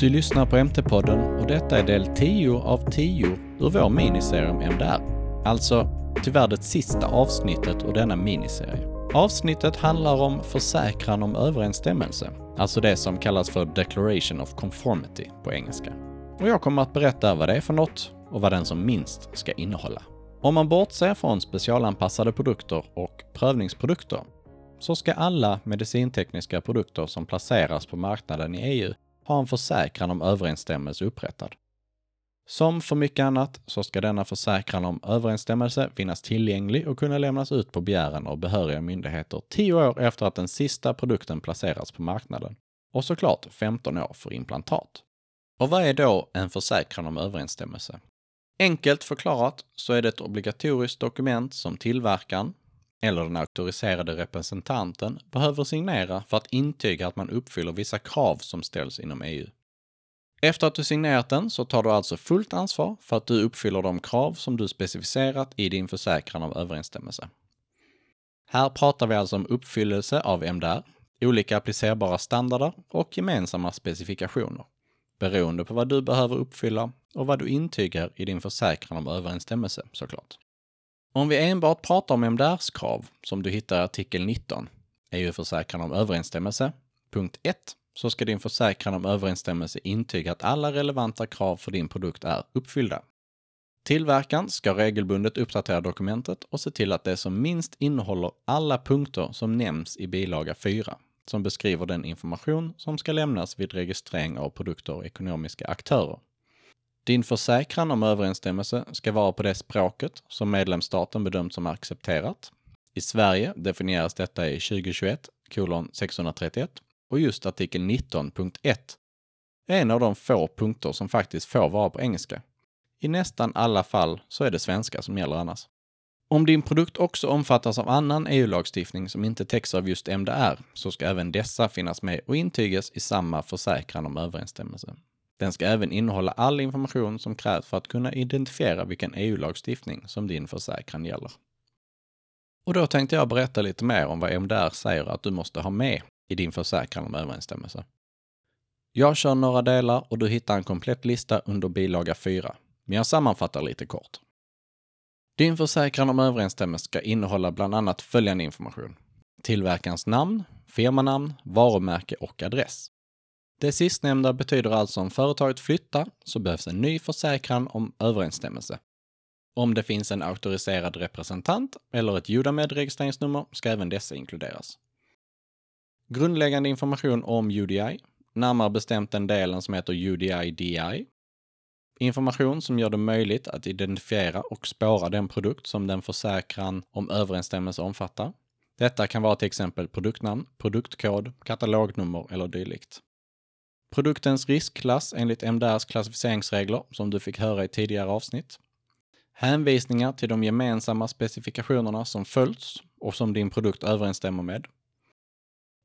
Du lyssnar på MT-podden och detta är del 10 av 10 ur vår miniserie om MDR. Alltså tyvärr det sista avsnittet ur denna miniserie. Avsnittet handlar om försäkran om överensstämmelse, alltså det som kallas för Declaration of Conformity på engelska. Och jag kommer att berätta vad det är för något och vad den som minst ska innehålla. Om man bortser från specialanpassade produkter och prövningsprodukter så ska alla medicintekniska produkter som placeras på marknaden i EU ha en försäkran om överensstämmelse upprättad. Som för mycket annat så ska denna försäkran om överensstämmelse finnas tillgänglig och kunna lämnas ut på begäran av behöriga myndigheter 10 år efter att den sista produkten placerats på marknaden. Och såklart 15 år för implantat. Och vad är då en försäkran om överensstämmelse? Enkelt förklarat så är det ett obligatoriskt dokument som tillverkaren, eller den auktoriserade representanten behöver signera för att intyga att man uppfyller vissa krav som ställs inom EU. Efter att du signerat den så tar du alltså fullt ansvar för att du uppfyller de krav som du specificerat i din försäkran av överensstämmelse. Här pratar vi alltså om uppfyllelse av MDR, olika applicerbara standarder och gemensamma specifikationer, beroende på vad du behöver uppfylla och vad du intygar i din försäkran om överensstämmelse såklart. Om vi enbart pratar om MDRs krav, som du hittar i artikel 19, EU-försäkran om överensstämmelse, punkt 1, så ska din försäkran om överensstämmelse intyga att alla relevanta krav för din produkt är uppfyllda. Tillverkaren ska regelbundet uppdatera dokumentet och se till att det som minst innehåller alla punkter som nämns i bilaga 4, som beskriver den information som ska lämnas vid registrering av produkter och ekonomiska aktörer. Din försäkran om överensstämmelse ska vara på det språket som medlemsstaten bedömt som accepterat. I Sverige definieras detta i 2021 631 och just artikel 19.1 är en av de få punkter som faktiskt får vara på engelska. I nästan alla fall så är det svenska som gäller annars. Om din produkt också omfattas av annan EU-lagstiftning som inte täcks av just MDR så ska även dessa finnas med och intygas i samma försäkran om överensstämmelse. Den ska även innehålla all information som krävs för att kunna identifiera vilken EU-lagstiftning som din försäkran gäller. Och då tänkte jag berätta lite mer om vad MDR säger att du måste ha med i din försäkran om överensstämmelse. Jag kör några delar och du hittar en komplett lista under bilaga 4, men jag sammanfattar lite kort. Din försäkran om överensstämmelse ska innehålla bland annat följande information. Tillverkarens namn, firmanamn, varumärke och adress. Det sistnämnda betyder alltså om företaget flyttar så behövs en ny försäkran om överensstämmelse. Om det finns en auktoriserad representant eller ett Judamed-registreringsnummer ska även dessa inkluderas. Grundläggande information om UDI, närmare bestämt den delen som heter UDI-DI. Information som gör det möjligt att identifiera och spåra den produkt som den försäkran om överensstämmelse omfattar. Detta kan vara till exempel produktnamn, produktkod, katalognummer eller dylikt. Produktens riskklass enligt MDRs klassificeringsregler, som du fick höra i tidigare avsnitt. Hänvisningar till de gemensamma specifikationerna som följts och som din produkt överensstämmer med.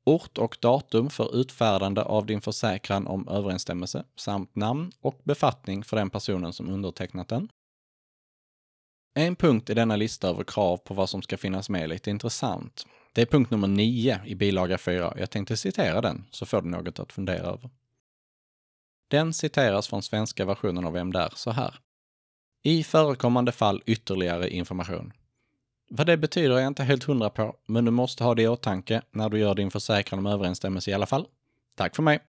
Ort och datum för utfärdande av din försäkran om överensstämmelse samt namn och befattning för den personen som undertecknat den. En punkt i denna lista över krav på vad som ska finnas med är lite intressant. Det är punkt nummer 9 i bilaga 4. Jag tänkte citera den, så får du något att fundera över. Den citeras från svenska versionen av MDR så här. I förekommande fall ytterligare information. Vad det betyder är jag inte helt hundra på, men du måste ha det i åtanke när du gör din försäkran om överensstämmelse i alla fall. Tack för mig!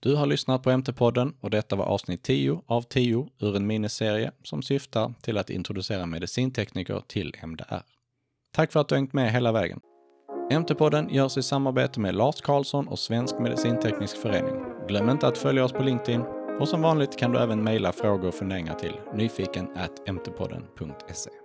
Du har lyssnat på MT-podden och detta var avsnitt 10 av 10 ur en miniserie som syftar till att introducera medicintekniker till MDR. Tack för att du hängt med hela vägen. MT-podden görs i samarbete med Lars Karlsson och Svensk Medicinteknisk Förening. Glöm inte att följa oss på LinkedIn. Och som vanligt kan du även mejla frågor och funderingar till nyfiken.mtpodden.se